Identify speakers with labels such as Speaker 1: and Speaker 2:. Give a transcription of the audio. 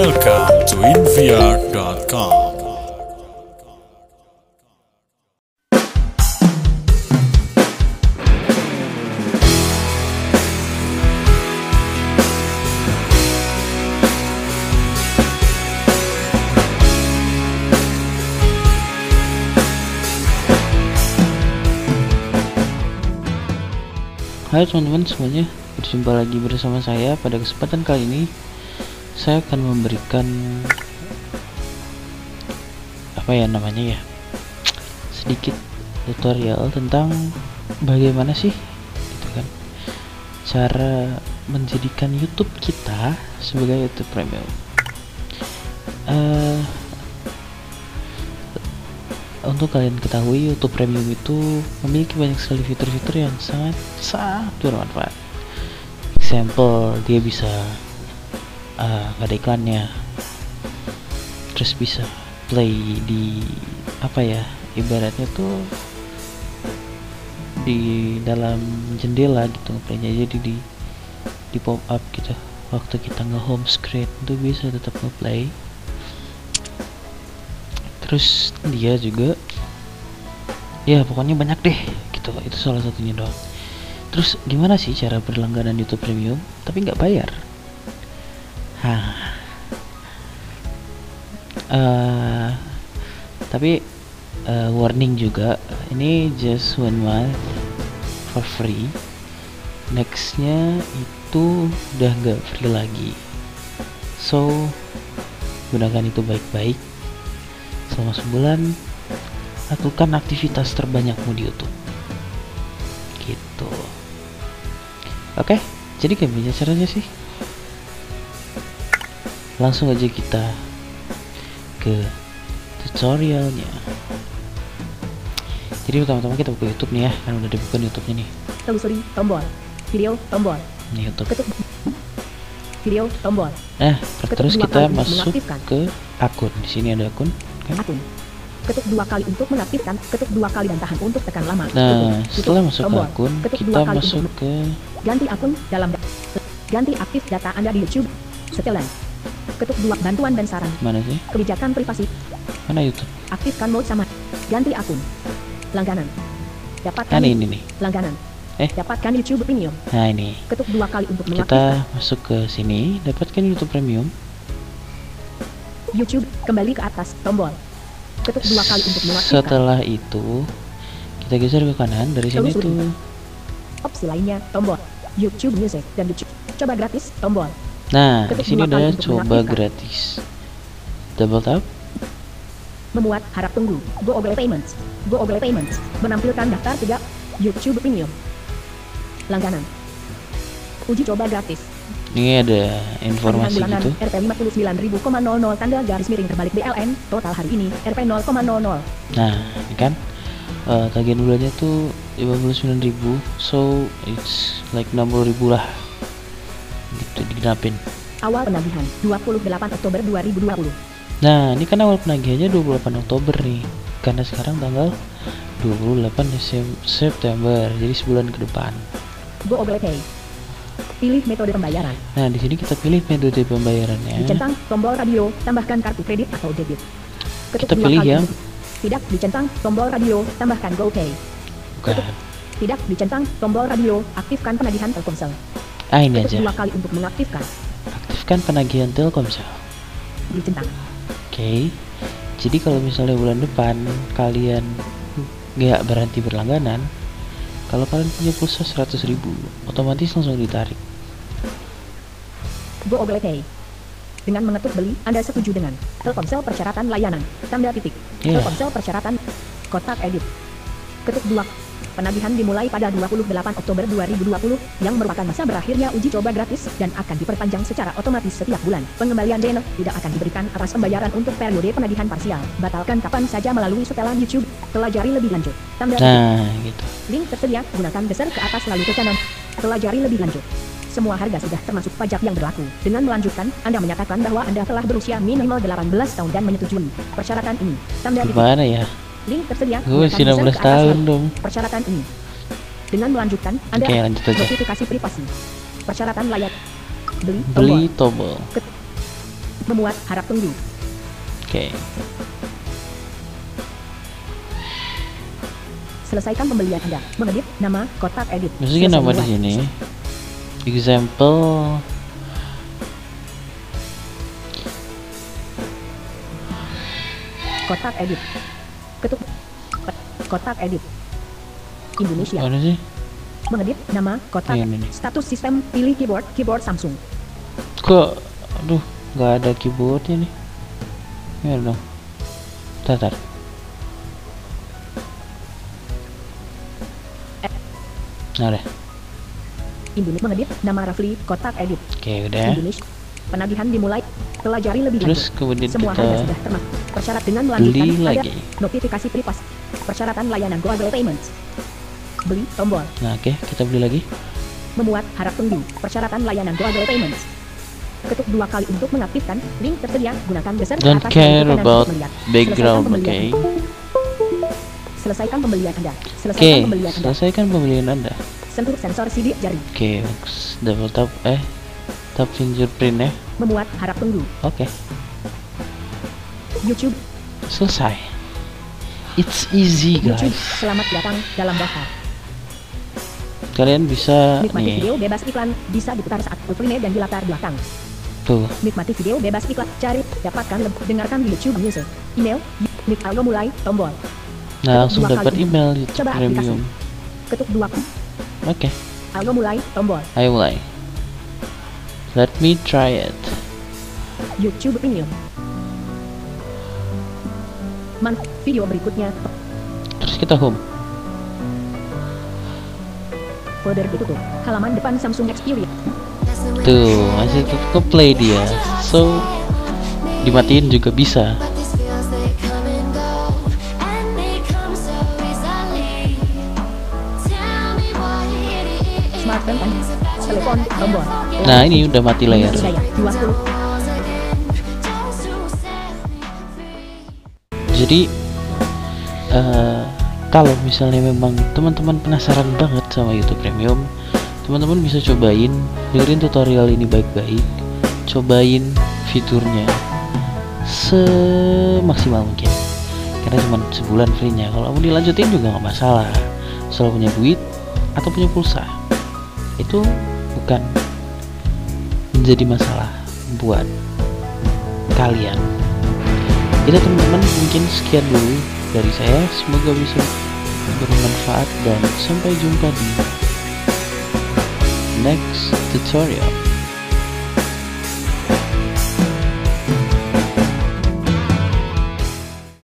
Speaker 1: Welcome to invr.com.
Speaker 2: Hai teman-teman semuanya, berjumpa lagi bersama saya pada kesempatan kali ini saya akan memberikan apa ya namanya ya sedikit tutorial tentang bagaimana sih gitu kan cara menjadikan YouTube kita sebagai YouTube Premium. Eh, untuk kalian ketahui YouTube Premium itu memiliki banyak sekali fitur-fitur yang sangat sangat bermanfaat. Example, dia bisa uh, ada iklannya, terus bisa play di apa ya ibaratnya tuh di dalam jendela gitu ngeplaynya jadi di di pop up gitu. Waktu kita nge home screen itu bisa tetap ngeplay. Terus dia juga ya pokoknya banyak deh gitu itu salah satunya doang. Terus gimana sih cara berlangganan YouTube Premium tapi nggak bayar. Uh, tapi uh, warning juga ini just one month for free. Nextnya itu udah nggak free lagi. So gunakan itu baik-baik. Selama sebulan lakukan aktivitas terbanyakmu di YouTube. Gitu. Oke jadi gimana caranya sih langsung aja kita ke tutorialnya. Jadi pertama-tama kita buka YouTube nih ya kan udah dibuka YouTube-nya nih.
Speaker 3: Telusuri tombol. Video tombol.
Speaker 2: Ini YouTube.
Speaker 3: Ketuk. Video tombol.
Speaker 2: Nah
Speaker 3: Ketuk
Speaker 2: terus kita masuk ke akun. Di sini ada akun kan?
Speaker 3: Akun. Ketuk dua kali untuk mengaktifkan ketuk dua kali dan tahan untuk tekan lama.
Speaker 2: Nah
Speaker 3: Ketuk.
Speaker 2: setelah masuk ke
Speaker 3: tombol.
Speaker 2: akun
Speaker 3: ketuk
Speaker 2: kita masuk ke
Speaker 3: ganti akun dalam da- ganti aktif data anda di YouTube. Setelan ketuk dua bantuan dan saran.
Speaker 2: Mana sih?
Speaker 3: Kebijakan privasi.
Speaker 2: Mana YouTube
Speaker 3: aktifkan mode sama. Ganti akun. Langganan. Dapatkan
Speaker 2: nah ini nih.
Speaker 3: Langganan.
Speaker 2: Eh.
Speaker 3: dapatkan YouTube Premium.
Speaker 2: Nah ini.
Speaker 3: Ketuk dua kali untuk mengaktifkan.
Speaker 2: kita masuk ke sini. Dapatkan YouTube Premium.
Speaker 3: YouTube kembali ke atas tombol. Ketuk dua kali untuk mengaktifkan.
Speaker 2: Setelah itu kita geser ke kanan. Dari sini
Speaker 3: Telusuri.
Speaker 2: tuh.
Speaker 3: Opsi lainnya tombol. YouTube Music dan YouTube. Coba gratis tombol
Speaker 2: nah di sini
Speaker 3: untuk
Speaker 2: coba gratis. Double tap.
Speaker 3: Memuat harap tunggu. Google Payments. Google Payments. Menampilkan daftar tiga YouTube Premium. Langganan. Uji coba gratis.
Speaker 2: Ini ada informasi
Speaker 3: bulanan
Speaker 2: gitu.
Speaker 3: RP 59.000,00 tanda garis miring terbalik BLN total hari ini RP 0,00
Speaker 2: nah ini kan eh, tagihan bulannya tuh 59.000 so it's like 60.000 lah digenapin.
Speaker 3: Awal penagihan 28 Oktober 2020
Speaker 2: nah ini kan awal penagihannya 28 Oktober nih. Karena sekarang tanggal 28 Desem- September jadi sebulan ke depan.
Speaker 3: Pay pilih metode pembayaran.
Speaker 2: Nah di sini kita pilih metode pembayarannya.
Speaker 3: Dicentang tombol radio tambahkan kartu kredit atau debit.
Speaker 2: Kita
Speaker 3: dua
Speaker 2: pilih yang-
Speaker 3: tidak dicentang tombol radio tambahkan GoPay
Speaker 2: bukan.
Speaker 3: Tidak dicentang tombol radio aktifkan penagihan Telkomsel
Speaker 2: ah ini aja.
Speaker 3: dua kali untuk mengaktifkan.
Speaker 2: Aktifkan penagihan Telkomsel.
Speaker 3: Dicentang.
Speaker 2: Oke, jadi kalau misalnya bulan depan kalian nggak berhenti berlangganan, kalau kalian punya pulsa 100.000 ribu, otomatis langsung ditarik.
Speaker 3: Google Pay. Dengan mengetuk beli Anda setuju dengan Telkomsel persyaratan layanan. Tanda titik.
Speaker 2: Iya.
Speaker 3: Telkomsel persyaratan kotak edit. Ketuk dua Penagihan dimulai pada 28 Oktober 2020 yang merupakan masa berakhirnya uji coba gratis dan akan diperpanjang secara otomatis setiap bulan. Pengembalian dana tidak akan diberikan atas pembayaran untuk periode penagihan parsial. Batalkan kapan saja melalui setelan YouTube. Pelajari lebih lanjut. Tanda.
Speaker 2: Nah, gitu.
Speaker 3: Link tersedia, gunakan geser ke atas lalu ke kanan. Pelajari lebih lanjut. Semua harga sudah termasuk pajak yang berlaku. Dengan melanjutkan, Anda menyatakan bahwa Anda telah berusia minimal 18 tahun dan menyetujui persyaratan ini. Tanda.
Speaker 2: Gimana ya?
Speaker 3: Link tersedia,
Speaker 2: Gue
Speaker 3: gunakan
Speaker 2: masih
Speaker 3: geser
Speaker 2: 16
Speaker 3: ke atas
Speaker 2: tahun
Speaker 3: lalu.
Speaker 2: dong.
Speaker 3: Persyaratan ini. Dengan melanjutkan, Anda
Speaker 2: Oke, lanjut aja.
Speaker 3: notifikasi privasi. Persyaratan layak beli
Speaker 2: Beli
Speaker 3: tombol.
Speaker 2: tombol.
Speaker 3: Memuat harap tunggu.
Speaker 2: oke
Speaker 3: Selesaikan pembelian Anda. Mengedit nama kotak edit. Selesai
Speaker 2: nama di sini example
Speaker 3: Kotak edit. Ketuk. Kotak edit. Indonesia.
Speaker 2: mana sih
Speaker 3: Mengedit nama kotak.
Speaker 2: Yang ini.
Speaker 3: Status sistem pilih keyboard keyboard Samsung.
Speaker 2: kok aduh nggak ada keyboardnya nih ya dong bentar. nah deh
Speaker 3: Indonesia mengedit nama Rafli kotak edit.
Speaker 2: oke udah
Speaker 3: Indonesia. Penagihan dimulai. Pelajari lebih
Speaker 2: terus
Speaker 3: lanjut.
Speaker 2: kemudian
Speaker 3: Semua
Speaker 2: kita
Speaker 3: sudah termak. Persyarat dengan melanjutkan
Speaker 2: beli lagi
Speaker 3: notifikasi pripas. Persyaratan layanan Google Payments. Beli tombol.
Speaker 2: nah oke kita beli lagi
Speaker 3: Memuat harap tunggu. Persyaratan layanan Google Payments. Ketuk dua kali untuk mengaktifkan link tersedia. Gunakan geser ke
Speaker 2: don't
Speaker 3: atas
Speaker 2: care about background oke.
Speaker 3: Selesaikan pembelian Anda. Selesaikan pembelian Anda.
Speaker 2: selesaikan pembelian anda
Speaker 3: Sentuh sensor sidik jari.
Speaker 2: oke bagus double tap eh tap fingerprint ya
Speaker 3: Memuat harap tunggu.
Speaker 2: oke
Speaker 3: YouTube.
Speaker 2: selesai it's easy
Speaker 3: YouTube.
Speaker 2: guys
Speaker 3: Selamat datang dalam daftar.
Speaker 2: kalian bisa
Speaker 3: Nikmati
Speaker 2: nih
Speaker 3: video bebas iklan. Bisa diputar saat play dan di latar belakang.
Speaker 2: tuh
Speaker 3: Nikmati video bebas iklan. Cari, dapatkan, lebih, dengarkan di YouTube Music. Email, nik audio mulai, tombol.
Speaker 2: nah langsung dapat email YouTube
Speaker 3: Coba aplikasi.
Speaker 2: premium
Speaker 3: Ketuk dua.
Speaker 2: oke
Speaker 3: Audio mulai, tombol.
Speaker 2: ayo mulai let me try it
Speaker 3: YouTube Premium. Man, video berikutnya.
Speaker 2: terus kita home
Speaker 3: Folder ditutup. Halaman depan Samsung Xperia.
Speaker 2: tuh masih tetap ke play dia so dimatiin juga bisa.
Speaker 3: Smartphone kan. Telepon, tombol.
Speaker 2: nah ini udah mati layar
Speaker 3: Hidayah, 20.
Speaker 4: Walls again, just to set me free.
Speaker 2: jadi eh, kalau misalnya memang teman-teman penasaran banget sama YouTube Premium teman-teman bisa cobain dengerin tutorial ini baik-baik cobain fiturnya semaksimal mungkin karena cuma sebulan free-nya kalau mau dilanjutin juga nggak masalah soal punya duit atau punya pulsa itu bukan menjadi masalah buat kalian. Itu teman-teman mungkin sekian dulu dari saya. Semoga bisa bermanfaat dan sampai jumpa di next tutorial